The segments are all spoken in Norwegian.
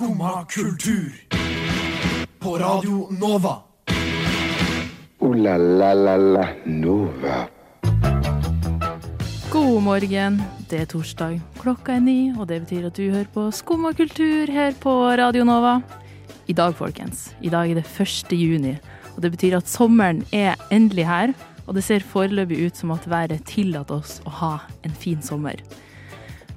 Skumma kultur. På Radio Nova. O-la-la-la-la Nova. God morgen. Det er torsdag. Klokka er ni, og det betyr at du hører på Skumma kultur her på Radio Nova. I dag, folkens. I dag er det 1. juni, og det betyr at sommeren er endelig her. Og det ser foreløpig ut som at været tillater oss å ha en fin sommer.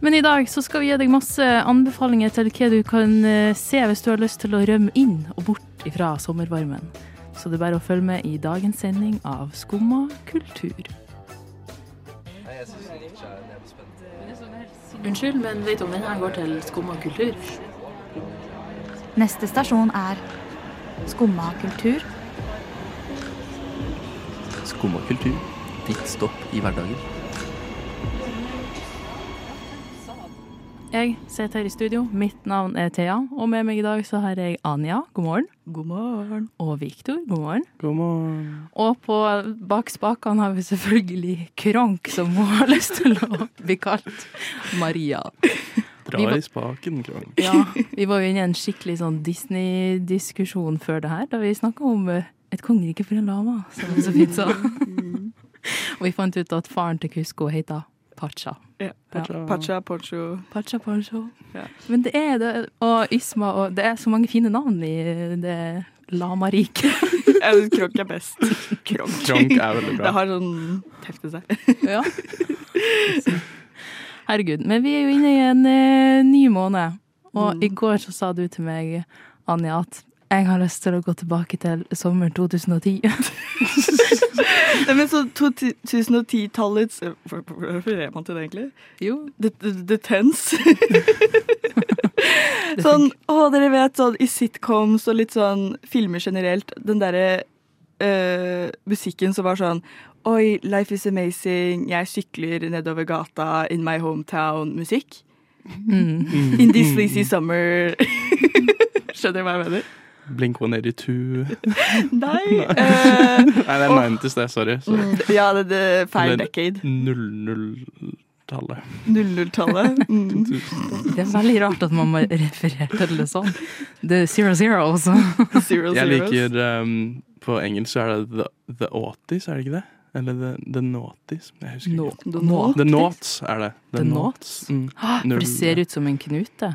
Men i dag så skal vi gi deg masse anbefalinger til hva du kan eh, se hvis du har lyst til å rømme inn og bort ifra sommervarmen. Så det er bare å følge med i dagens sending av Skumma kultur. Unnskyld, men vet du om denne går til Skumma kultur? Neste stasjon er Skumma kultur. Skumma kultur. Ditt stopp i hverdagen. Jeg sitter her i studio. Mitt navn er Thea, og med meg i dag så har jeg Anja. God morgen. God morgen. Og Viktor. God morgen. God morgen. Og på bak spakene har vi selvfølgelig Kronk, som hun har lyst til å bli kalt Maria. Dra var- i spaken, Kronk. Ja, vi var jo inne i en skikkelig sånn Disney-diskusjon før det her, da vi snakka om eh, et kongerike for en lama, som det så fint sa. Og vi fant ut at faren til Kusko heter Pacha. Ja. Pacha, Pacha Poncho. Pacha Poncho. Ja. Men det er det, og Isma, og det er så mange fine navn i det lamariket. Jeg synes Kronk er best. Kronk. Kronk er veldig Det bra. har sånn tefte seg. Ja. Herregud. Men vi er jo inne i en uh, ny måned, og Mm. i går så sa du til meg, Anja, at jeg har lyst til å gå tilbake til sommer 2010. Nei, men så 2010-tallets Hvor hvor refererer man til det, egentlig? Jo. The, the, the Tens. sånn, å, dere vet sånn i sitcoms og litt sånn filmer generelt, den derre øh, musikken som var sånn Oi, life is amazing, jeg sykler nedover gata in my hometown-musikk. Mm. In this lazy summer. Skjønner du hva jeg mener? Blink 182. Nei. eh, Nei, det er 90s, det. Sorry. sorry. mm, ja, det, det er feil decade. 00-tallet. 00-tallet. Mm. Det er veldig rart at man må referere til det sånn. Det er zero zero også. Zero Jeg liker um, På engelsk så er det The, the Aughties, er det ikke det? Eller The, the Naughties? Jeg husker ikke. The Nå. The Naughts er det. The Naughts? Mm. For det ser ut som en knute.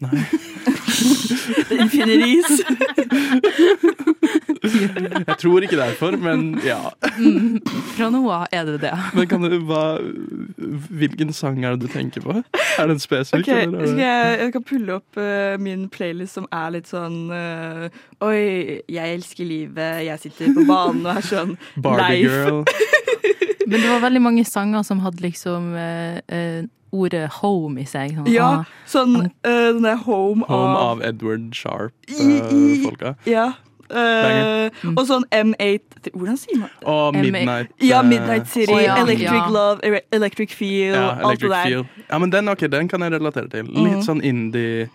Nei. Infineris. Jeg tror ikke derfor, men ja. Mm. Fra nå av er det det. Men kan du, hva, hvilken sang er det du tenker på? Er den spesifikk? Ok, eller skal det- jeg, jeg kan pulle opp uh, min playlist som er litt sånn uh, Oi, jeg elsker livet, jeg sitter på banen og er sånn Barbie-girl. Men det var veldig mange sanger som hadde liksom uh, ordet home i seg. Sånn, Ja, ah, sånn uh, den der Home, Home av, av Edward Sharp-folka. Ja. Uh, Mm. og sånn M8 Hvordan sier man det? og Midnight Ja, eh, Midnight City, oh, ja, Electric ja. Love, Electric Feel, Ja, alt det der. Feel. Ja, men den, okay, den kan jeg relatere til. Litt Mhm. sånn indie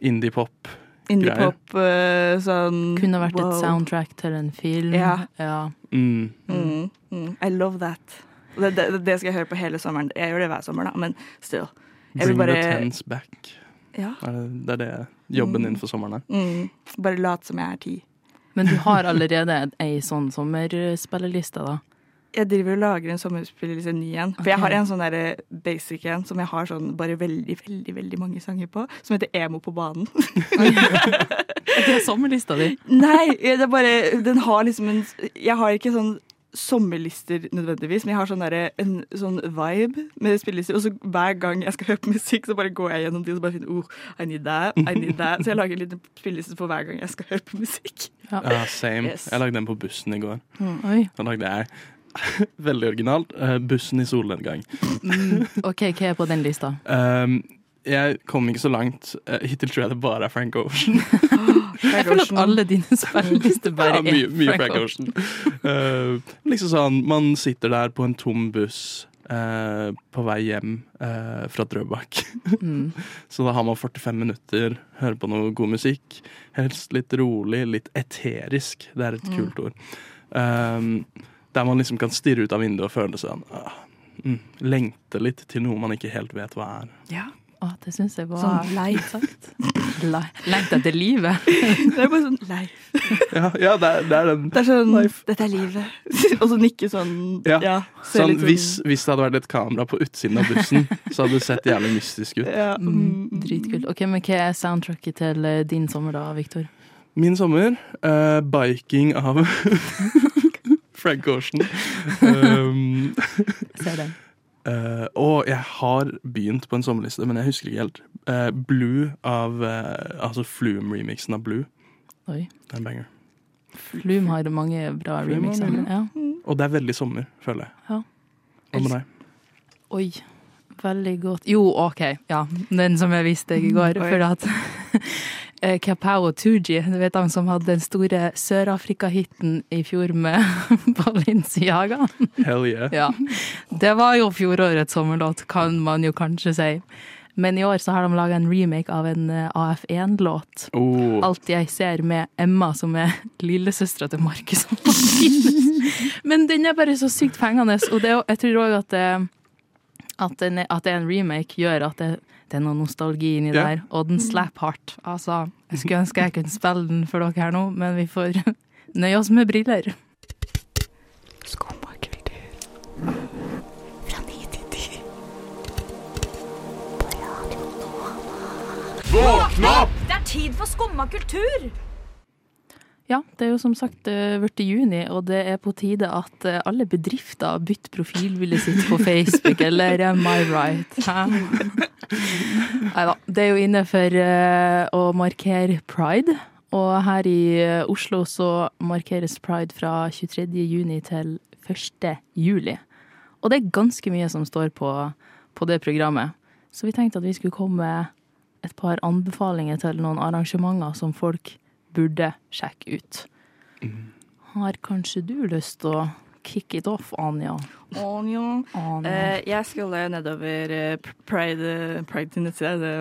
indie-pop. Indie-pop, uh, sånn kunne vært wow. et soundtrack til en film. Ja. ja. Mm. Mm, mm. I love that. Det, det, det skal jeg høre på hele sommeren. Jeg gjør det hver sommer, da, men still. Jeg vil Bring the bare tens back. ja. Er det, det er det jobben din for sommeren er. mm, Bare lat som jeg er ti. Men du har allerede ei sånn sommerspilleliste, da. Jeg driver og lager en sommerspilleliste ny en. For jeg har en sånn der basic en som jeg har sånn bare veldig, veldig veldig mange sanger på. Som heter Emo på banen. Det er sommerlista di. Nei, det er bare Den har liksom en Jeg har ikke sånn sommerlister nødvendigvis, men jeg har sånn, der, en sånn vibe med spillelister. Og så hver gang jeg skal høre på musikk, så bare går jeg gjennom de og så bare finner oh, I need that, I need that. Så jeg lager en liten spilleliste for hver gang jeg skal høre på musikk. Ja, same. Yes. Jeg lagde den på bussen i går. Oi. Da lagde jeg Veldig originalt. Uh, bussen i solnedgang. Mm. OK, hva er på den lista? Um, jeg kom ikke så langt. Uh, hittil tror jeg det bare er Frank Ocean. Jeg føler at alle dine spillelister bare ja, mye, er Frank Ocean. Uh, liksom sånn, man sitter der på en tom buss uh, på vei hjem uh, fra Drøbak. Mm. Så da har man 45 minutter, hører på noe god musikk. Helst litt rolig, litt eterisk. Det er et kult ord. Um, der man liksom kan stirre ut av vinduet og føle sånn uh, mm, Lengte litt til noe man ikke helt vet hva er. Ja. Å, det syns jeg var Sånn lei. sagt. Le- Lengt etter livet. Det er bare sånn lei. Ja, ja det, er, det er den. Det er sånn. Dette er livet. Og så nikke sånn Ja. ja ser Sånn, litt hvis, hvis det hadde vært et kamera på utsiden av bussen, så hadde det sett jævlig mystisk ut. ja, Mm, mm, dritkult. Ok, men Hva er soundtracket til eh, din sommer, da, Viktor? Min sommer, eh, biking av Frank Ocean. Um, Jeg ser den. Eh, og jeg har begynt på en sommerliste, men jeg husker ikke helt. Uh, Blue av uh, Altså Flume-remixen av Blue. Oi. Det er en banger. Flume har mange bra Flume remixer. mange. Ja. Og det er veldig sommer, føler jeg. Ja. Hva med deg? Oi, veldig godt. Jo, OK, ja. Den som jeg viste deg i går. Oi. For at Kapao Tooji, du vet han som hadde den store Sør-Afrika-hiten i fjor med Balenciaga? Hell yeah. Ja. Det var jo fjorårets sommerlåt, kan man jo kanskje si. Men i år så har de laga en remake av en eh, AF1-låt. Oh, Alt jeg ser med Emma, som er lillesøstera til Markus og Martinus. Men den er bare så sykt fengende, og det, jeg tror òg at, at, er- at det er en remake, gjør at det, det er noe nostalgi inni yeah. der. Og den slapper hardt. Altså, jeg skulle ønske jeg kunne spille den for dere her nå, men vi får nøye oss med briller. Skumma kultur. Fra ni til ti. På Radio Nova. Det er tid for skumma kultur! Ja, det er jo som sagt eh, blitt juni, og det er på tide at eh, alle bedrifter bytter profilbildet sitt på Facebook, eller am I right? Nei da. det er jo inne for eh, å markere pride, og her i Oslo så markeres pride fra 23. juni til 1. juli. Og det er ganske mye som står på, på det programmet. Så vi tenkte at vi skulle komme med et par anbefalinger til noen arrangementer som folk burde sjekke ut. Har kanskje du lyst til å kick it off, Anja? Anja. Anja. Eh, jeg skulle nedover eh, Pride, Pride nettside.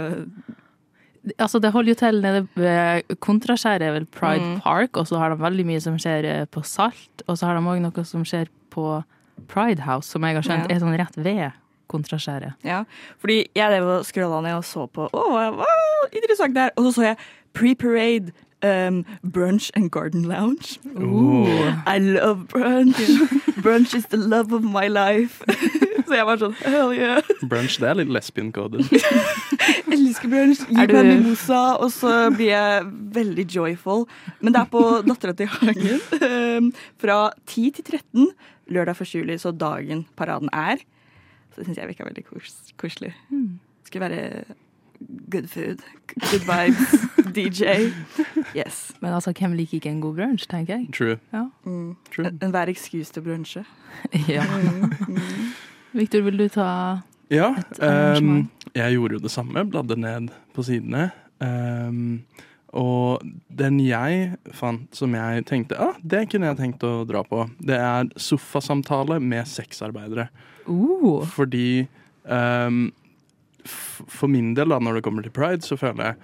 Altså, det holder jo til nede ved Kontraskjæret, er vel Pride Mm. Park, og så har de veldig mye som skjer eh, på Salt, og så har de òg noe som skjer på Pride House, som jeg har skjønt Ja. er sånn rett ved Kontraskjæret. Ja, fordi jeg drev og scrolla ned og så på Å, hva, hva interessant det er. Og så så jeg Pre-Parade um, Brunch and Garden Lounge. Ooh. I love brunch. brunch is the love of my life. så jeg var sånn hell yeah. Brunch, det er litt lesbian-coded. Elsker brunch. Gi meg mimosa, og så blir jeg veldig joyful. Men det er på Dattera til Hagen um, fra 10 til 13 lørdag 1. juli, så dagen paraden er. Så det syns jeg virka veldig kos koselig. Skulle være good food, good vibes, DJ. Yes. Men altså, hvem liker ikke en god brunsj, tenker jeg. True. Mm. True. En- Enhver excuse til å brunsje. ja. Mm. Victor, vil du ta Ja, Et arrangement. Um, jeg gjorde jo det samme, bladde ned på sidene. Um, og den jeg fant som jeg tenkte ah, det kunne jeg tenkt å dra på, det er sofasamtale med sexarbeidere. uh, Fordi ehm, f- for min del, da, når det kommer til pride, så føler jeg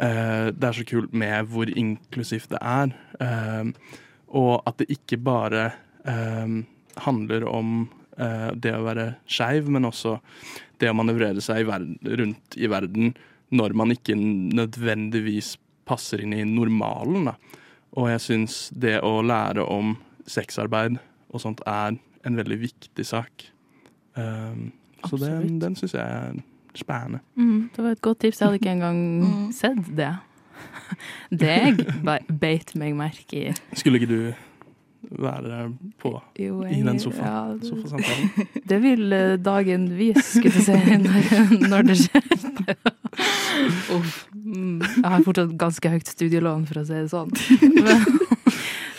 uh, det er så kult med hvor inklusivt det er. Uh, og at det ikke bare ehm, handler om eh, det å være skeiv, men også det å manøvrere seg i verden, rundt i verden når man ikke nødvendigvis passer inn i normalen. Da. Og jeg syns det å lære om sexarbeid og sånt er en veldig viktig sak. Um, så den, den syns jeg er spennende. mm, Det var et godt tips. Jeg hadde ikke engang Mm. sett det. Det jeg be- beit meg merke i. Skulle ikke du være på Jo, i den sofaen? ja, det- sofasamtalen? Det vil eh, dagen vise, skulle du si, når, når det skjer. Uff. Mm. Jeg har fortsatt ganske høyt studielån, for å si det sånn. Men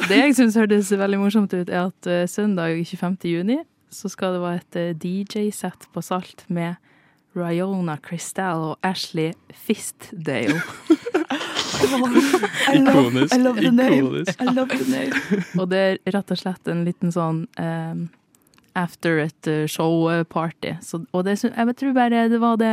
det jeg syns hørtes veldig morsomt ut, er at eh, søndag 25. juni så skal det være et eh, DJ-sett på Salt med Riona Crystal og Ashley Fistdale. I love, Ikonisk. I love the name. ikonisk. I love the name. Og det er rett og slett en liten sånn um, after et eh, show-party. Og det, jeg tror bare det var det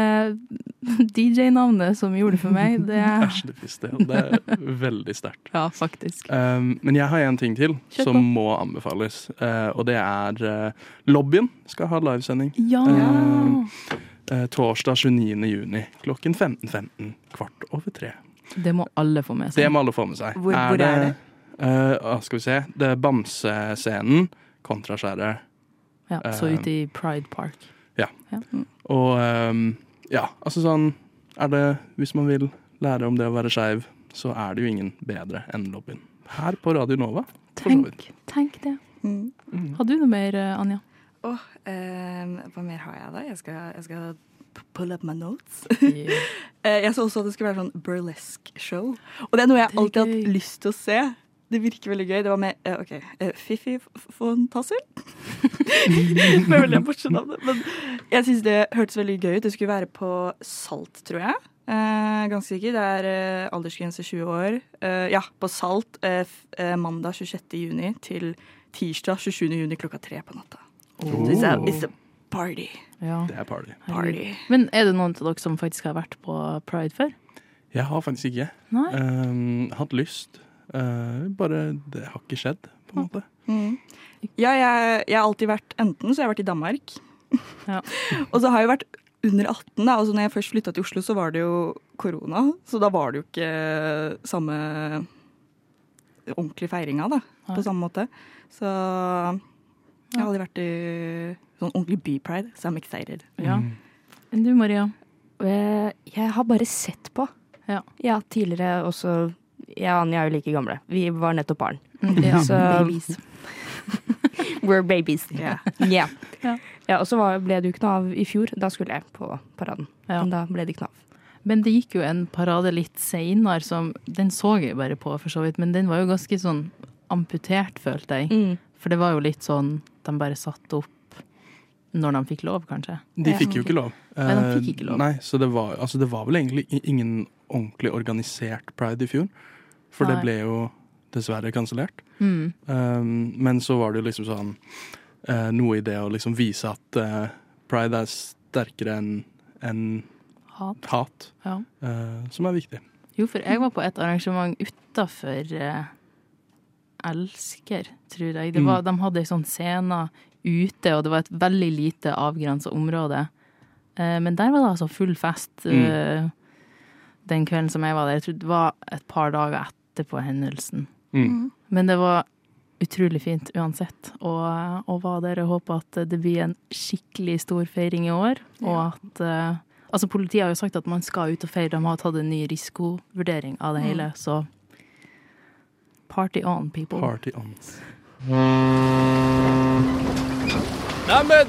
DJ-navnet som gjorde det for meg. Det, Ashley Fistdale. Det er veldig sterkt. ja, faktisk. Um, men jeg har en ting til som må anbefales. Uh, og det er uh, Lobbyen skal ha livesending. Ja! Eh, torsdag 29. juni klokken 15.15. Kvart over tre. Det må alle få med seg. Det må alle få med seg. Hvor- hvor er det? eh, ah, skal vi se. Det er Bamsescenen, Kontraskjæret. Ja, så eh, ute i Pride Park. Ja. Og um, ja, altså sånn er det, Hvis man vil lære om det å være skeiv, så er det jo ingen bedre enn lobbyen. Her på Radio Nova. Tenk, tenk det. Mm. Har du noe mer, eh, Anja? Åh, ehm, hva mer har jeg da? Jeg skal, jeg skal pull up my notes. Ja. Eh, jeg så også at det skulle være sånn burlesque show. Og det er noe jeg er alltid har hatt lyst til å se. Det virker veldig gøy. Det var med uh, OK, uh, Fifi von Tassel. det er veldig morsomt navn. Men jeg syns det hørtes veldig gøy ut. Det skulle være på Salt, tror jeg. Eh, ganske sikker. Det er eh, aldersgrense 20 år. Eh, ja, på Salt eh, eh, mandag 26. juni til tirsdag 27. juni klokka tre på natta. It's, a, it's a party. Ja. Det er party. Party. Men er det noen av dere som faktisk har vært på Pride før? Jeg har faktisk ikke Nei? Um, hatt lyst. Uh, bare det har ikke skjedd, på en måte. Mm. Ja, jeg, jeg har alltid vært enten så jeg har vært i Danmark. Ja. og så har jeg vært under 18. Da. Altså, når jeg først flytta til Oslo, så var det jo korona. Så da var det jo ikke samme ordentlige feiringa da, på samme måte. Så jeg har aldri vært i sånn ordentlig bypride, så I'm excited. Ja. Mm. Enn du, Maria? Eh, Jeg har bare sett på. Ja. ja tidligere også Jeg og Anja er jo like gamle. Vi var nettopp barn. Ja, Så- babies. We're babies. Yeah. Yeah. Ja. Ja, og så ble det jo ikke noe av i fjor. Da skulle jeg på paraden. Ja. Men da ble det ikke noe av. Men det gikk jo en parade litt seinere som Den så jeg bare på, for så vidt, men den var jo ganske sånn amputert, følte jeg. Mm. For det var jo litt sånn de bare satte opp når de fikk lov, kanskje. De fikk jo ikke lov. Nei, de fikk Eh, ikke lov. Nei, så det var, altså det var vel egentlig ingen ordentlig organisert pride i fjor. For det ble jo dessverre kansellert. Mm. Um, men så var det jo liksom sånn uh, noe i det å liksom vise at uh, pride er sterkere enn en Hat. hat, Ja. uh, som er viktig. Jo, for jeg var på et arrangement utafor eh, Elsker, tror jeg. Det Mm. De hadde ei sånn scene ute, og det var et veldig lite avgrensa område. Eh, men der var det altså full fest eh, den kvelden som jeg var der. Jeg tror det var et par dager etterpå hendelsen. Mm. Men det var utrolig fint uansett. Og, og var der Jeg håper at det blir en skikkelig stor feiring i år. Og at eh, Altså, politiet har jo sagt at man skal ut og feire. De har tatt en ny risikovurdering av det hele, så Party on, people. Party on. Neimen,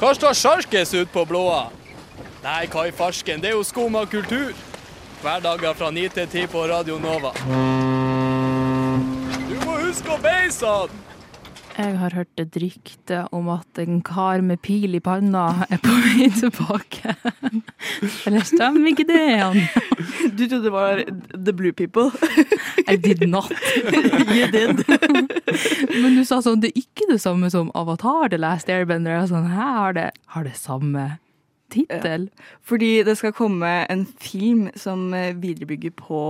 hva står sjarkes ut på blåa? Nei, hva i farsken, det er jo skum av kultur. Hverdager fra 9 til 10 på Radio Nova. Du må huske å beise han! Jeg har hørt et rykte om at en kar med pil i panna er på vei tilbake. Eller stemmer ikke det, Jan? Du trodde det var The Blue People? I did not. you did. Men du sa sånn, det er ikke det samme som Avatar The Last Airbender. Jeg sånn, Hæ, har det, har det samme tittel? Fordi det skal komme en film som eh, viderebygger på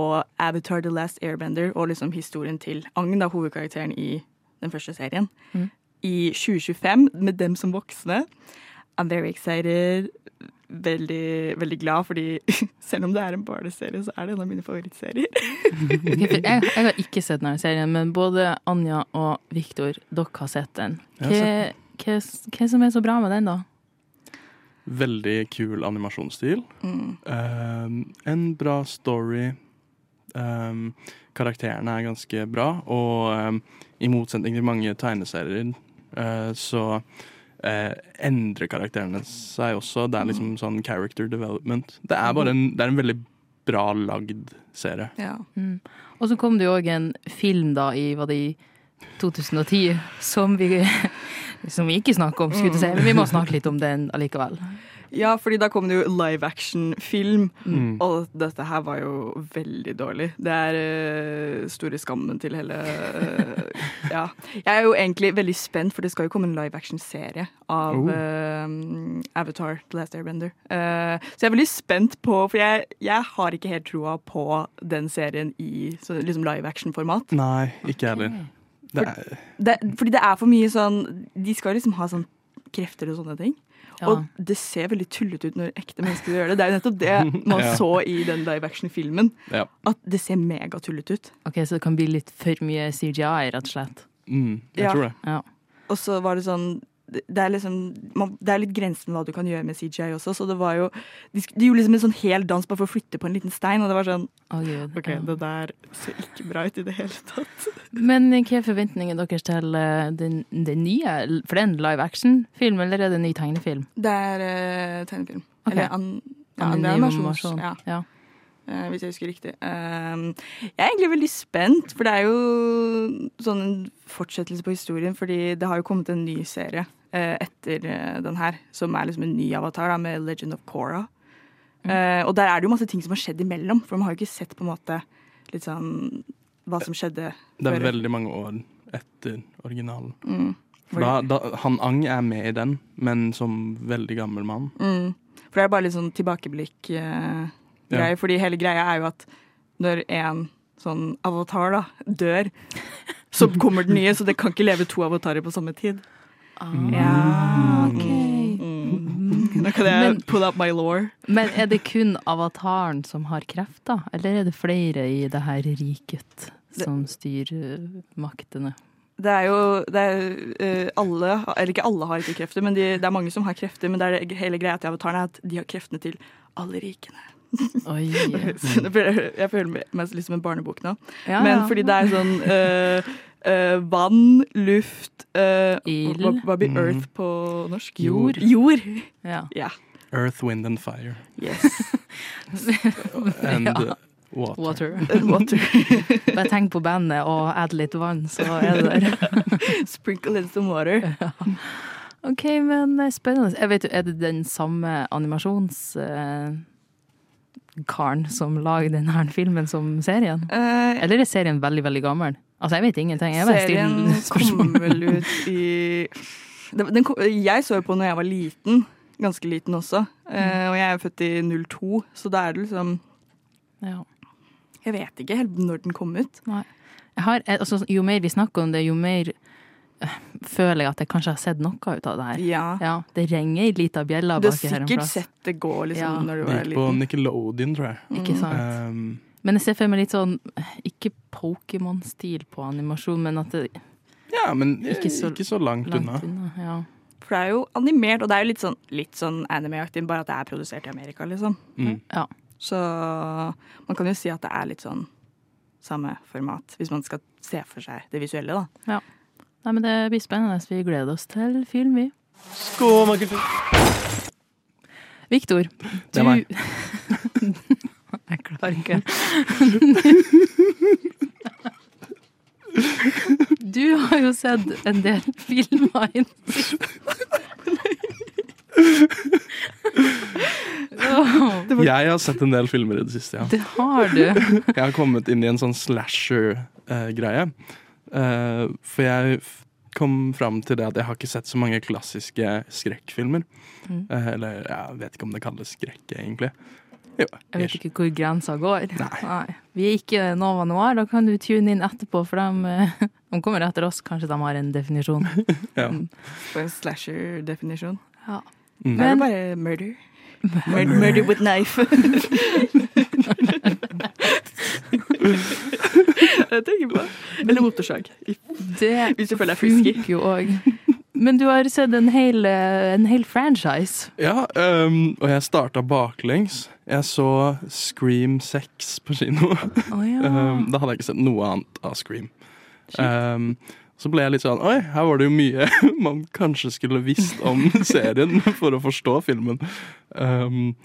Avatar The Last Airbender og liksom historien til Agn, hovedkarakteren i den første serien, Mm. i 2025, med dem som voksne. I'm very excited. Veldig, veldig glad, fordi selv om det er en barneserie, så er det en av mine favorittserier. Jeg, jeg har ikke sett denne serien, men både Anja og Viktor, dere har sett den. Hva, hva, hva som er så bra med den, da? Veldig kul animasjonsstil. Mm. Um, en bra story. Um, karakterene er ganske bra, og um, i motsetning til mange tegneserier, uh, så uh, endrer karakterene seg også. Det er liksom sånn character development. Det er bare en, det er en veldig bra lagd serie. Ja. Mm. Og så kom det jo òg en film da i var det i 2010 som vi, som vi ikke snakker om, skulle du si, men vi må snakke litt om den allikevel. Ja, fordi da kom det jo live action-film, Mm. og dette her var jo veldig dårlig. Det er uh, store skammen til hele uh, Ja. Jeg er jo egentlig veldig spent, for det skal jo komme en live action-serie av Oh. uh, Avatar The Last Airbender. Eh, så jeg er veldig spent på For jeg, jeg har ikke helt troa på den serien i så, liksom live action-format. Nei, ikke jeg heller. Det er, Det, fordi det er for mye sånn De skal liksom ha sånn krefter og sånne ting. Ja. Og det ser veldig tullete ut når ekte mennesker gjør det. Det er jo nettopp det man Ja. så i den live action-filmen. Ja. At det ser megatullete ut. Ok, Så det kan bli litt for mye CGI, rett og slett. Mm, jeg Ja. tror det. Ja. Og så var det sånn det er, liksom, man, det er litt grensen hva du kan gjøre med CGI også, så det var jo De, de gjorde liksom en sånn hel dans bare for å flytte på en liten stein, og det var sånn oh, Gud. OK, ja. det der ser ikke bra ut i det hele tatt. Men hva er forventningene deres til eh, den, den nye? For det er en live action-film, eller er det en ny tegnefilm? Det er uh, tegnefilm. Okay. Eller an, ja. Animasjon. Ja. Ja. Uh, hvis jeg husker riktig. Uh, jeg er egentlig veldig spent, for det er jo sånn en fortsettelse på historien. Fordi det har jo kommet en ny serie eh, etter eh, den her, som er liksom en ny avatar da, med Legend of Korra. Eh, og der er det jo masse ting som har skjedd imellom, for man har jo ikke sett på en måte litt sånn hva som skjedde Det er før. veldig mange år etter originalen. Mm. Da, da, han Ang er med i den, men som veldig gammel mann. Mm. For det er bare litt sånn tilbakeblikk-greie. Fordi hele greia er jo at når en sånn avatar da dør, så kommer den nye, så det kan ikke leve to avatarer på samme tid. Ja, ok. Mm. Nå kan jeg Men- pull up my law. Men er det kun avataren som har krefter, eller er det flere i det her riket som styrer maktene? Det er jo det er, eh, alle, eller ikke alle har ikke krefter, men de, det er mange som har krefter. Men det er det, hele greia til avataren er at de har kreftene til alle rikene. Oi. Jeg føler meg litt som en barnebok nå. Ja, Men ja. fordi det er sånn eh, eh, vann, luft uh, Ild. Hva, hva blir Mm. earth på norsk? Jord. Jord. Ja. Ja. Earth, Wind and Fire. Yes. And uh, Water. Water. Water. Bare tenk på bandet og add litt vann, så er det der. Sprinkle in some water. OK, men eh, spennende. Jeg vet, er det den samme animasjonskaren som lager denne filmen som serien? Uh, Eller er serien veldig, veldig gammel? Altså, jeg vet ingenting. Jeg bare serien kom vel ut i den, den kom, Jeg så jo på når jeg var liten. Ganske liten også. Eh, og jeg er født i 02, så da er det liksom Ja. Jeg vet ikke helt når den kom ut. Jeg har, altså, jo mer vi snakker om det, jo mer eh, føler jeg at jeg kanskje har sett noe ut av det her. Ja. Ja, det ringer ei lita bjelle Du har baki her en sikkert sett det gå liksom, Ja. når du Det var gikk på liten. Nickelodeon, tror jeg. Ikke sant? Um, Men jeg ser for meg litt sånn, ikke Pokémon-stil på animasjon, men at det ja, men Ikke ikke så så, langt, langt unna. unna. Ja. For det er jo animert, og det er jo litt sånn, litt sånn anime-aktig, bare at det er produsert i Amerika, liksom. Mm. ja. Så man kan jo si at det er litt sånn samme format, hvis man skal se for seg det visuelle, da. Nei, men det blir spennende. Vi gleder oss til film, vi. Viktor, du Det er meg. Jeg klarer ikke. Du har jo sett en del filmer i det siste. Jeg har sett en del filmer i det siste, ja. Det har du. Jeg har kommet inn i en sånn slasher-greie. Eh, for jeg kom fram til det at jeg har ikke sett så mange klassiske skrekkfilmer. Mm. Eh, eller jeg vet ikke om det kalles skrekk, egentlig. Jo, Jeg vet ikke hvor grensa går. Nei. Vi er ikke Nova Noir, da kan du tune inn etterpå, for de, eh, de kommer etter oss. Kanskje de har en definisjon. Ja. For en slasher-definisjon. Ja. Mm. Det er Men- bare murder. Murder, murder with knife. jeg tenker på Eller motorsag. Det Hvis du føler deg frisky. funker jo òg. Men du har sett en hel, en hel franchise. Ja, um, og jeg starta baklengs. Jeg så Scream 6 på kino. Oh, ja. um, da hadde jeg ikke sett noe annet av Scream. Um, så ble jeg litt sånn Oi, her var det jo mye man kanskje skulle visst om serien for å forstå filmen. Ehm,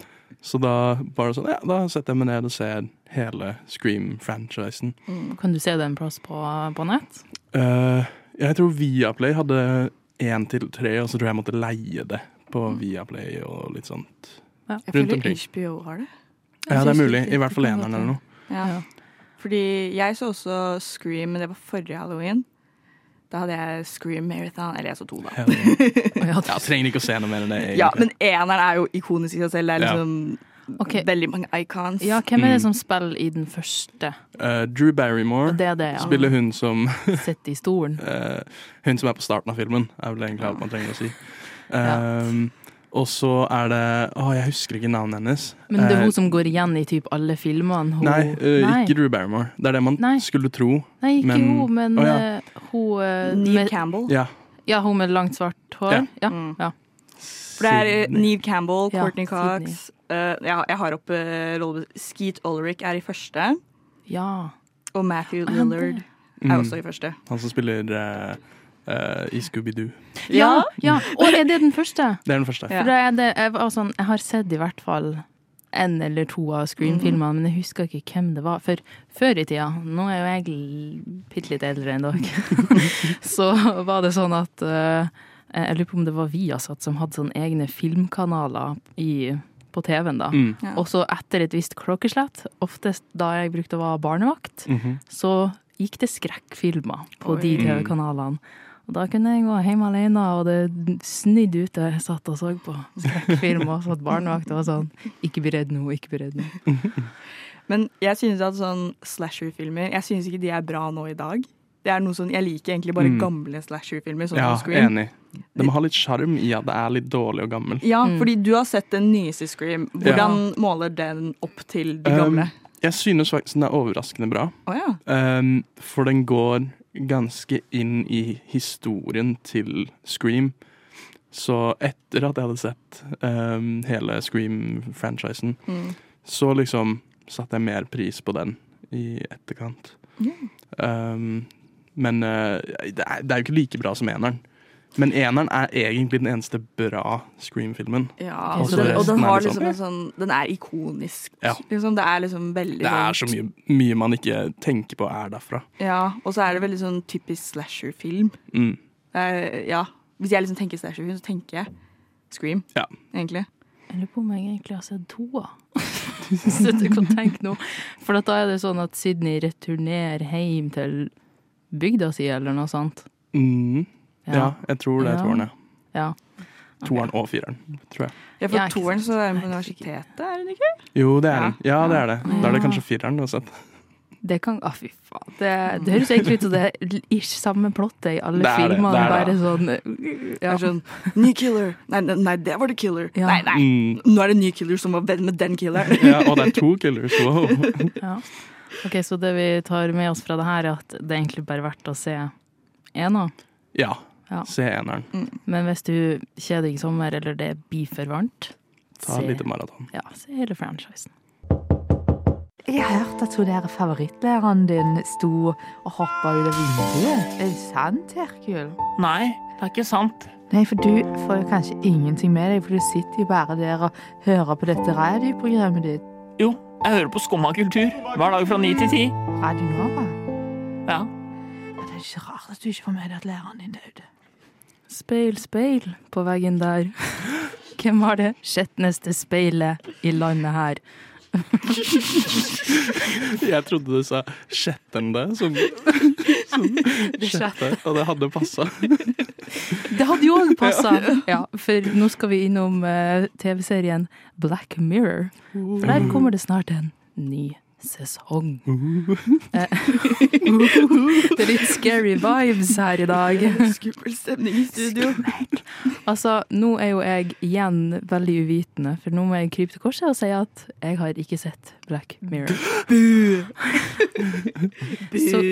så da bare sånn Ja, da setter jeg meg ned og ser hele Scream-franchisen. Kan du se den en plass på, på nett? Uh, jeg tror Viaplay hadde én til tre, og så tror jeg jeg måtte leie det på Viaplay og litt sånt. Jeg Rundt føler omkring. HBO har det. Ja, det er mulig. I hvert fall eneren eller noe. Ja. Ja. Fordi jeg så også Scream, men det var forrige halloween. Da hadde jeg Scream Marathon. Eller jeg så to, da. Ja, Jeg trenger ikke å se noe mer enn det. egentlig. Ja, men eneren er jo ikonisk i seg selv. Det er Ja. liksom Ok. veldig mange icons. ja, hvem er Mm. det som spiller i den første? Uh, Drew Barrymore det er det, ja. spiller hun som Sitter i stolen. Uh, Hun som er på starten av filmen, er vel egentlig alt man trenger å si. Ja. Um, Og så er det Å, jeg husker ikke navnet hennes. Men det er Eh, hun som går igjen i typ alle filmene? Hun, Nei, uh, Nei. ikke Drew Barrymore. Det er det man Nei. skulle tro. Nei, ikke men- hun, men oh, ja. eh, hun eh, Neve med, Campbell. Ja. Ja, hun med langt, svart hår. Ja. Ja. Mm. ja. For det er eh, Neve Campbell, Ja, Courtney Cox eh, ja, Jeg har opp uh. Skeet Ulrich er i første. ja. Og Matthew Lillard er Mm. også i første. Han som spiller Uh, eh, i Scooby-Doo. Ja, ja. Og er det den første? Det er den første. Ja. Er det, jeg, var sånn, jeg har sett i hvert fall en eller to av Scream-filmene, men jeg husker ikke hvem det var. For før i tida, nå er jo jeg bitte litt eldre enn dere, så var det sånn at uh, Jeg lurer på om det var Viasat som hadde sånne egne filmkanaler i, på TV-en da. Mm. Ja. Og så etter et visst klokkeslett, oftest da jeg brukte å være barnevakt, Mhm. så gikk det skrekkfilmer på de TV-kanalene. Og da kunne jeg gå hjemme alene, og det snudde ute. Jeg satt og så på skrekkfilm og satt barnevakt og var sånn Ikke bli redd nå, ikke bli redd nå. Men jeg synes at sånn slasher-filmer Jeg synes ikke de er bra nå i dag. Det er noe sånn, Jeg liker egentlig bare Mm. gamle slasher-filmer. Sånn Ja, som Scream. enig. De har litt sjarm i at det er litt dårlig og gammel. Ja, Mm. fordi du har sett den nyeste Scream. Hvordan måler den opp til de gamle? Um, jeg synes faktisk den er overraskende bra. Oh, ja. Um, for den går ganske inn i historien til Scream. Så etter at jeg hadde sett um, hele Scream-franchisen, Mm. så liksom satte jeg mer pris på den i etterkant. Ja. Um, men uh, det, er, det er jo ikke like bra som eneren. Men eneren er egentlig den eneste bra Scream-filmen. Ja, Ok, og den, og den er har liksom- en sånn Den er ikonisk. Ja. Liksom, det er liksom veldig Det er sånn- så mye, mye man ikke tenker på er derfra. Ja, og så er det veldig sånn typisk slasher-film. Mm. Er- Ja. Hvis jeg liksom tenker slasher-film, så tenker jeg Scream, Ja. egentlig. Jeg lurer på om jeg egentlig har sett to toa. hvis du kan tenke noe. For at da er det sånn at Sydney returnerer hjem til bygda si, eller noe sånt. Mm. Ja. jeg tror det er Ja. toeren, ja. Ja. Toeren og fireren, tror jeg. Ja, for Ja, toeren så er den på universitetet, er den ikke? Jo, det er den. Ja, det er det. Da er det kanskje fireren uansett. Det kan Å, fy faen. Det, det høres egentlig ut som det er ish samme plottet i alle Det det, filmene. Bare sånn ja. er sånn Ny killer! Nei, nei, nei, det var the killer. Ja. Nei, nei. Mm. Nå er det ny killer som var venn med den killeren. Ja, og det er to killers. Wow. ja. OK, så det vi tar med oss fra det her, er at det er egentlig bare verdt å se ena. Ja. Ja. Se eneren. Men hvis du kjeder deg i sommer, eller det blir for varmt, Ta et lite maraton. ja, se hele franchisen. Jeg har hørt at hun der favorittlæreren din sto og hoppa ut av vinduet. Er det sant, Herkul? Nei, det er ikke sant. Nei, for du får jo kanskje ingenting med deg, for du sitter jo bare der og hører på dette radioprogrammet ditt. Jo, jeg hører på Skumma kultur hver dag fra ni til ti. Radio Nova. Ja. Men det er ikke rart at du ikke får med deg at læreren din døde. Speil, speil på veggen der. Hvem var det skjetneste speilet i landet her? Jeg trodde du sa 'sjettende', som, som sjette, og det hadde passa. Det hadde jo òg passa! Ja, for nå skal vi innom eh, TV-serien Black Mirror. For der kommer det snart en ny sesong. Eh, det er litt scary vibes her i dag. Skummel stemning i studio. Altså, nå er jo jeg igjen veldig uvitende, for nå må jeg krype til korset og si at jeg har ikke sett Black Mirror. Så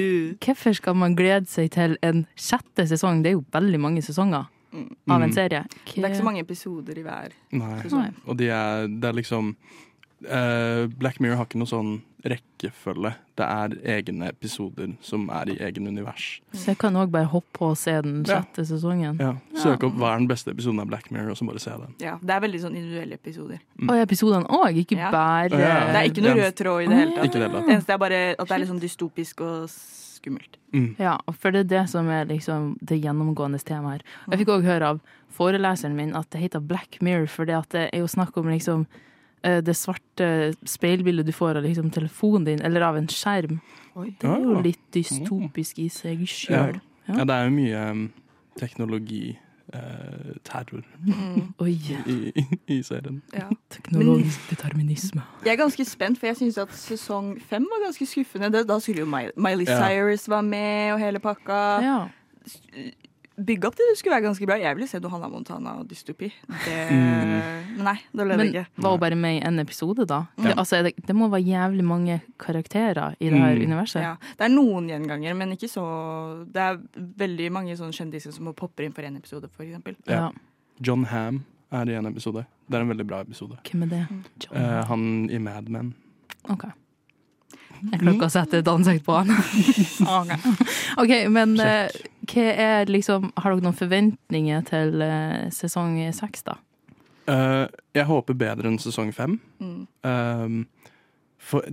hvorfor skal man glede seg til en sjette sesong? Det er jo veldig mange sesonger av en Mm. serie. Det er ikke så mange episoder i hver. Nei. Nei. Og de er, det er liksom Black Mirror har ikke noe sånn rekkefølge. Det er egne episoder som er i egen univers. Så jeg kan òg bare hoppe på og se den Ja. sjette sesongen. Ja. Søke opp hva er den beste episoden av Black Mirror, og så bare se den. Ja, Det er veldig sånn individuelle episoder. Og episodene òg, ikke Ja. bare Ja. Det er ikke noe rød tråd i det hele tatt. Ikke det. Det eneste er bare at det er litt sånn dystopisk og skummelt. Mm. Ja, for det er det som er liksom det gjennomgående temaet her. Jeg fikk òg høre av foreleseren min at det heter Black Mirror, for det at det er jo snakk om liksom eh, det svarte speilbildet du får av liksom telefonen din, eller av en skjerm. Det er jo Ah. litt dystopisk i seg Ja. sjøl. ja, det er jo mye um, teknologi Uh, terror Oi. i, i, i serien. Ja. Teknologisk determinisme. Jeg er ganske spent, for jeg syns at sesong fem var ganske skuffende. Da skulle jo Miley Miley Ja. Cyrus være med og hele pakka. Ja. Bygge opp til det skulle være ganske bra. Jeg ville se Johanna Hannah Montana og dystopi. Det, Mm. Men nei, da ble det Men ikke. var hun bare med i en episode, da? Ja. Det, altså, det, det må være jævlig mange karakterer i det her Mm. universet. Ja, det er noen gjenganger, men ikke så Det er veldig mange sånne kjendiser som popper inn for én episode, for eksempel. Ja. John Ham er i en episode. Det er en veldig bra episode. Hvem er det? John Eh, han i Mad Men. OK. Jeg klarer ikke å sette et ansikt på han. OK, Ok, men er liksom Har dere noen forventninger til eh, sesong seks, da? Uh, jeg håper bedre enn sesong fem. Mm. Um, for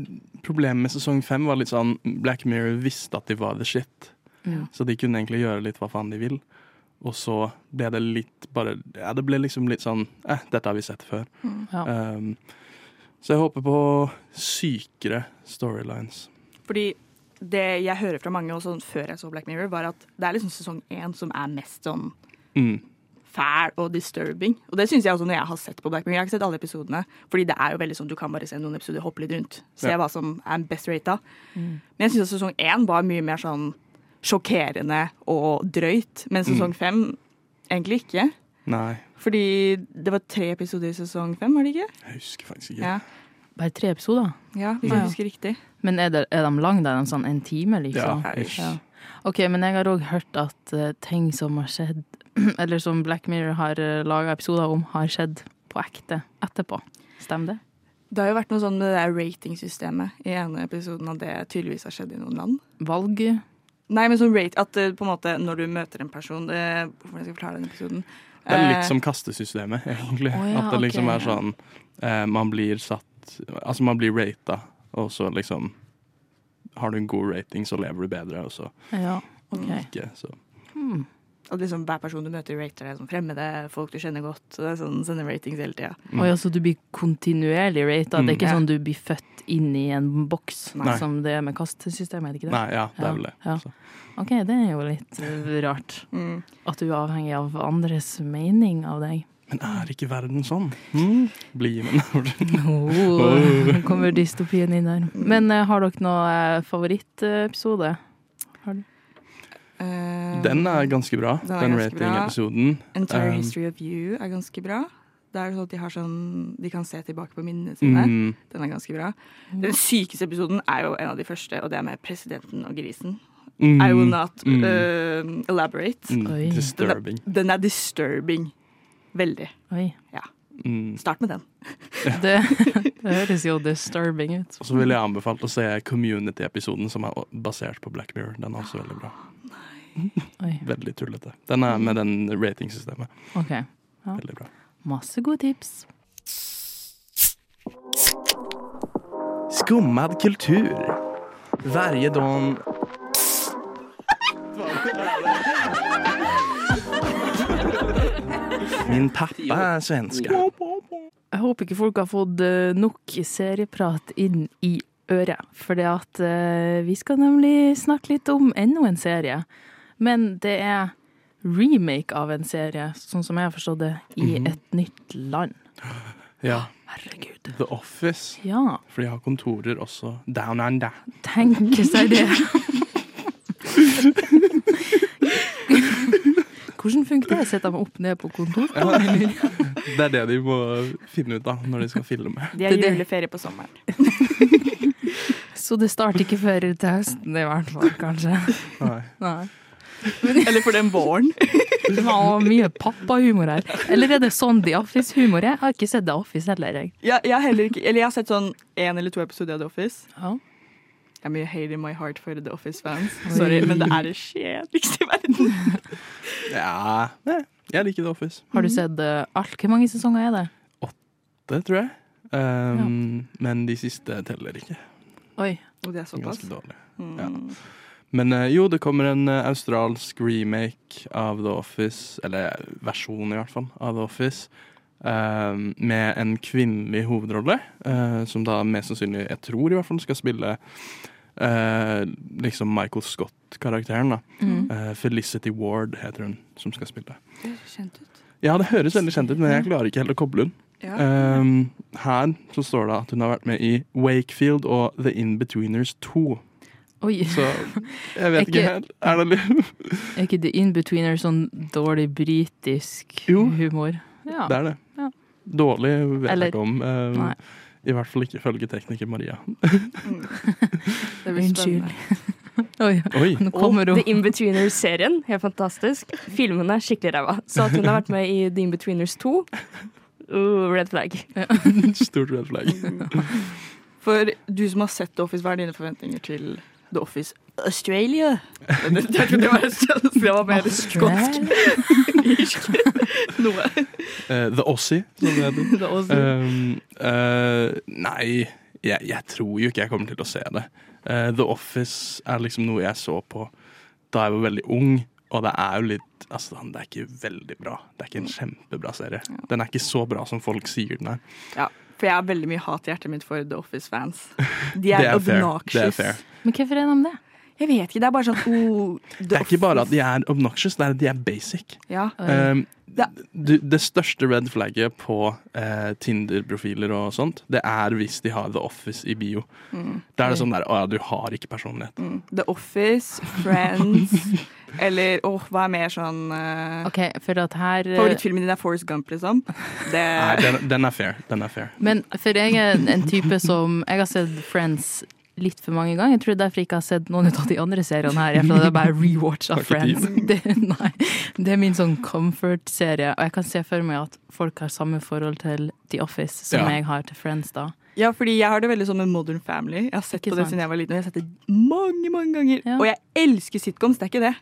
problemet med sesong fem var litt sånn Black Mirror visste at de var the shit. Mm. Så de kunne egentlig gjøre litt hva faen de vil. Og så ble det litt bare Ja, det ble liksom litt sånn Eh, dette har vi sett før. Mm. Ja. Um, så jeg håper på sykere storylines. Fordi det jeg hører fra mange, og sånn før jeg så Black Mirror, var at det er liksom sesong én som er mest sånn Mm. fæl og disturbing. Og det syns jeg også når jeg har sett på Black Mirror. Jeg har ikke sett alle episodene, fordi det er jo veldig sånn du kan bare se noen episoder, hoppe litt rundt, se Ja. hva som er best rata. Mm. Men jeg syns at sesong én var mye mer sånn sjokkerende og drøyt, men sesong Mm. fem egentlig ikke. Nei, Fordi det var tre episoder i sesong fem, var det ikke? jeg husker faktisk ikke. Ja, Bare tre episoder? ja hvis jeg husker riktig. Men er, det, er de lange Er de sånn en time, liksom? Ja, ish. Ja. OK, men jeg har òg hørt at uh, ting som har skjedd, eller som Black Mirror har uh, laga episoder om, har skjedd på ekte etterpå. Stemmer det? Det har jo vært noe sånn med det der ratingsystemet i ene episoden av det tydeligvis har skjedd i noen land. Valg Nei, men sånn rate, at uh, på en måte når du møter en person uh, Hvordan skal jeg forklare den episoden? Det er litt Eh, som kastesystemet, egentlig. Oh, ja, at det liksom okay. er sånn eh, Man blir satt Altså, man blir rata, og så liksom Har du en god rating, så lever du bedre, og så Ja, OK. ikke. Så. Hmm. Og liksom hver person du møter, rater deg som fremmede, folk du kjenner godt. Så det er sånn, sender ratings hele tida. Mm. Oi, altså du blir kontinuerlig rata? Det er ikke Mm. sånn du blir født inn i en boks, Nei. som det er med kastesystemet? er det ikke det? Nei, ja, det er vel det. ja. Så. OK, det er jo litt eh, rart. Mm. At du er avhengig av andres mening av deg. Men er ikke verden sånn? Mm? Bli med Oh, nå kommer dystopien inn her. Men uh, har dere noe eh, favorittepisode? Uh, Den er ganske bra, Den er den, ratingepisoden. Entire Um, History of You er ganske bra. Det er sånn at de, har sånn, de kan se tilbake på minnene sine. Mm, Den er ganske bra. Den sykeste episoden er jo en av de første, og det er med presidenten og grisen. mm, I will not mm, uh, elaborate. mm, Den disturbing. Den er disturbing. Veldig. Oi. Mm. Start med den. Det, det høres jo disturbing ut. Og så ville jeg anbefalt å se Community-episoden, som er basert på Black Mirror. Den er også veldig bra. Oi. Veldig tullete. Den er med den ratingsystemet. OK. Veldig bra. Masse gode tips. Skummad kultur. Varje dag Min pappa er svenske. Jeg håper ikke folk har fått eh, nok serieprat inn i øret. For at eh, vi skal nemlig snakke litt om enda en serie. Men det er remake av en serie, sånn som jeg har forstått det, i Mhm. et nytt land. Ja. Herregud. The Office. Ja, For de har kontorer også down under. tenke seg det. Hvordan funker det? Setter de opp ned på kontor? Det er det de må finne ut av når de skal filme. De har er juleferie på sommeren. Så det starter ikke før til høsten, i hvert fall, kanskje. Nei. Nei. Eller for den våren. Det var mye pappahumor her. Eller er det sånn The Office-humor er? Jeg har ikke sett The Office heller, jeg. Ja, jeg, har heller ikke, eller jeg har sett sånn én eller to episoder av The Office. Ja. Jeg er mye hate in my heart for The Office-fans. Sorry, men det er det kjedeligste i verden. Ja, jeg liker The Office. Har du sett eh, alt? Hvor mange sesonger er det? Åtte, tror jeg. Um, Men de siste teller ikke. Oi. Og det er såpass. Ganske dårlig. Mm. Men eh, jo, det kommer en eh, australsk remake av The Office, eller versjon i hvert fall, av The Office. Um, med en kvinnelig hovedrolle, eh, som da mest sannsynlig, jeg tror i hvert fall, skal spille eh, liksom Michael Scott-karakteren. da. Mm. Eh, Felicity Ward heter hun som skal spille. Det høres kjent ut. Ja, det høres veldig kjent ut, men jeg klarer ikke helt å koble hun. Ja. Um, her så står det at hun har vært med i Wakefield og The Inbetweeners 2. Oi. Så jeg vet ikke Ikke- helt. Er det litt Er ikke The In-Betweener sånn dårlig britisk Jo. humor? Ja. Det er det. Dårlig vet Eller- jeg ikke om. Um, I hvert fall ikke ifølge tekniker Maria. Det blir Unnskyld. spennende. Oi, Oi. nå kommer Og hun. The Inbetweeners-serien, helt fantastisk. Filmene er skikkelig ræva. Så at hun har vært med i The Inbetweeners 2, uh, red flag. Stort red flag. For du som har sett Office, hva er dine forventninger til The Office Australia? Jeg trodde det var det var mer skotsk. Irsk. Noe. Uh, The Aussie, som det heter. The Aussie. Um, uh, nei, jeg, jeg tror jo ikke jeg kommer til å se det. Uh, The Office er liksom noe jeg så på da jeg var veldig ung, og det er jo litt Altså, det er ikke veldig bra. Det er ikke en kjempebra serie. Den er ikke så bra som folk sier den er. Ja, for jeg har veldig mye hat i hjertet mitt for The Office-fans. De Det er, er fair. obnoxious. Det er fair. Men hvorfor er de det? Jeg vet ikke, det er bare sånn oh, Det er ikke bare at de er obnoxious, det er at de er basic. Ja. Um, Det- du, det største red flagget på uh, Tinder-profiler og sånt, det er hvis de har The Office i bio. Mm. Da er det sånn der Å ja, du har ikke personlighet. Mm. The Office, Friends Eller åh, hva er mer sånn uh, OK, for at her eh, Favorittfilmen din er Forrest Gump, liksom? Det Nei, den, den er fair. Den er fair. Men for jeg er en- en type som Jeg har sett Friends litt for mange ganger. Jeg tror derfor jeg ikke har sett noen av de andre seriene her. For det er bare rewatch av Friends. Det, nei, det er min sånn comfort-serie. Og jeg kan se for meg at folk har samme forhold til The Office som Ja. jeg har til Friends. da. Ja, fordi jeg har det veldig sånn med Modern Family. Jeg har sett Ikke på det sant? siden jeg var liten, og jeg har sett det mange, mange ganger. Ja. Og jeg elsker sitcoms, det er ikke det.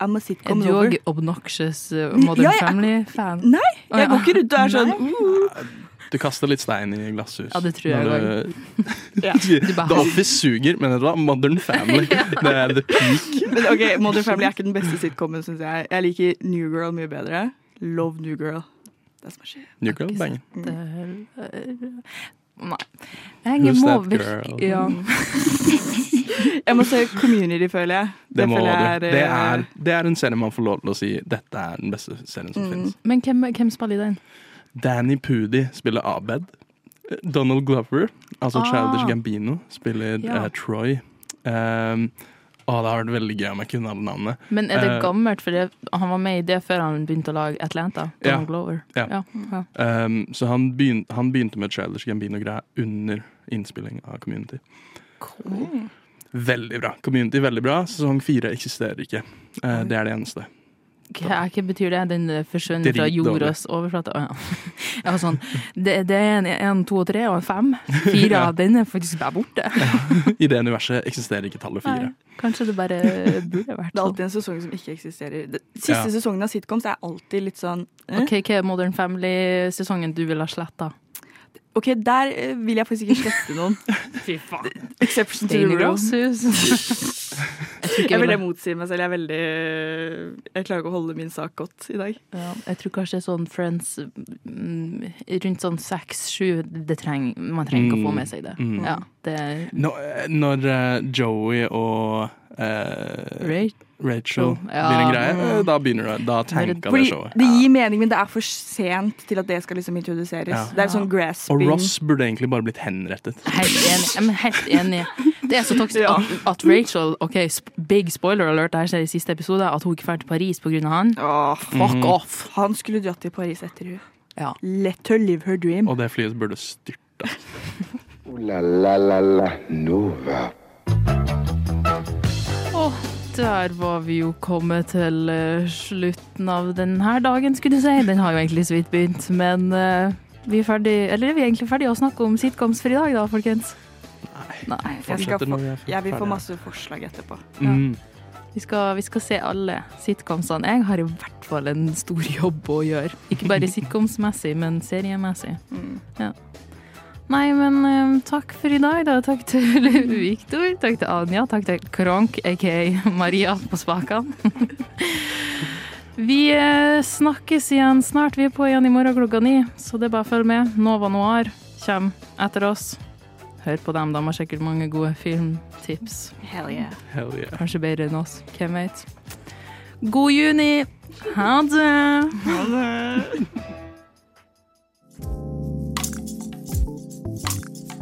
I'm a Er du lover. òg obnoxious uh, Modern Ja, Family-fan? Nei, jeg går ikke rundt og er sånn uh, Du kaster litt stein i glasshus. Ja, det tror jeg du- Ja. The Office suger, men vet du hva? Modern Family. Det er the peak. Men ok, Modern Family er ikke den beste sitcomen, syns jeg. Jeg liker New Girl mye bedre. Love New Girl. Det som. New Girl banger. Det er- Nei. Jeg Who's må virke girl? ja. Jeg må se Community, føler jeg. Det, må føler du. jeg Det eh, er, det er en serie man får lov til å si dette er den beste serien som Mm. finnes. Men hvem, hvem spiller i den? Danny Pudi spiller Abed. Donald Glover, altså Ah. Childish Gambino, spiller Ja. uh, Troy. Um, å, det har vært veldig gøy om jeg kunne alle navnene. Men er det uh, gammelt? For det, han var med i det før han begynte å lage Atlanta. Ja. Donald Glover. Ja. Ja, ja. Um, så han, begyn han begynte med Childish Gambino-greia under innspilling av Community. Cool. Veldig bra. Community veldig bra. Sesong fire eksisterer ikke. Uh, det er det eneste. Hva, hva betyr det? Den forsvunnet fra jordas overflate? Ja. Sånn, det, det er en en, to og tre og en fem. Fire Ja. av den er faktisk bare borte. I det universet eksisterer ikke tallet fire. Nei, kanskje det bare burde vært sånn. Det er sånn. alltid en sesong som ikke eksisterer. Det- Siste Ja. sesongen av sitcoms er alltid litt sånn eh? Ok, Hva er Modern Family-sesongen du ville ha sletta? OK, der eh, vil jeg faktisk ikke slette noen. Fy faen. Exception to the rule. Jeg Jeg ville motsi meg selv. Jeg er veldig Jeg klarer ikke å holde min sak godt i dag. ja, Jeg tror kanskje sånn Friends mm, rundt sånn seks-sju det treng, Man trenger ikke å få med seg det. Mm. Ja, det eh, når eh, Joey og uh, Ray, Rachel Ja. blir en greie, Mm. eh, da begynner du, Da tenker det Fordi showet. det gir mening, men det er for sent til at det skal liksom introduseres. Ja. Det er sånn Og. Ross burde egentlig bare blitt henrettet. Helt enig. Jeg er helt enig. Det er så toxic Ja. at, at Rachel OK, big spoiler alert, det her skjer i siste episode, at hun ikke drar til Paris pga. han. Oh, Fuck Mhm. off! han skulle dratt til Paris etter henne. Ja. Let her live her dream. Og det flyet burde styrta. oh, la la la la Nova. Der var vi jo kommet til eh, slutten av denne dagen, skulle du si. Den har jo egentlig så vidt begynt, men eh, vi er ferdig Eller er vi egentlig ferdige å snakke om sitcoms for i dag, da, folkens? Nei. Jeg, skal få, jeg vil få masse forslag etterpå. Mm. Vi skal, vi skal se alle sitcomsene. Jeg har i hvert fall en stor jobb å gjøre. Ikke bare sitcomsmessig, men seriemessig. Mm. Ja. Nei, men um, takk for i dag, da. Takk til Viktor, takk til Anja, takk til Kronk, aka Maria på spakene. Vi eh, snakkes igjen snart. Vi er på igjen i morgen klokka ni, så det er bare å følge med. Nova Noir kommer etter oss. Hør på dem, de har sikkert mange gode filmtips. Hell yeah. Hell yeah. Kanskje bedre enn oss. Hvem vet. God juni! Ha det!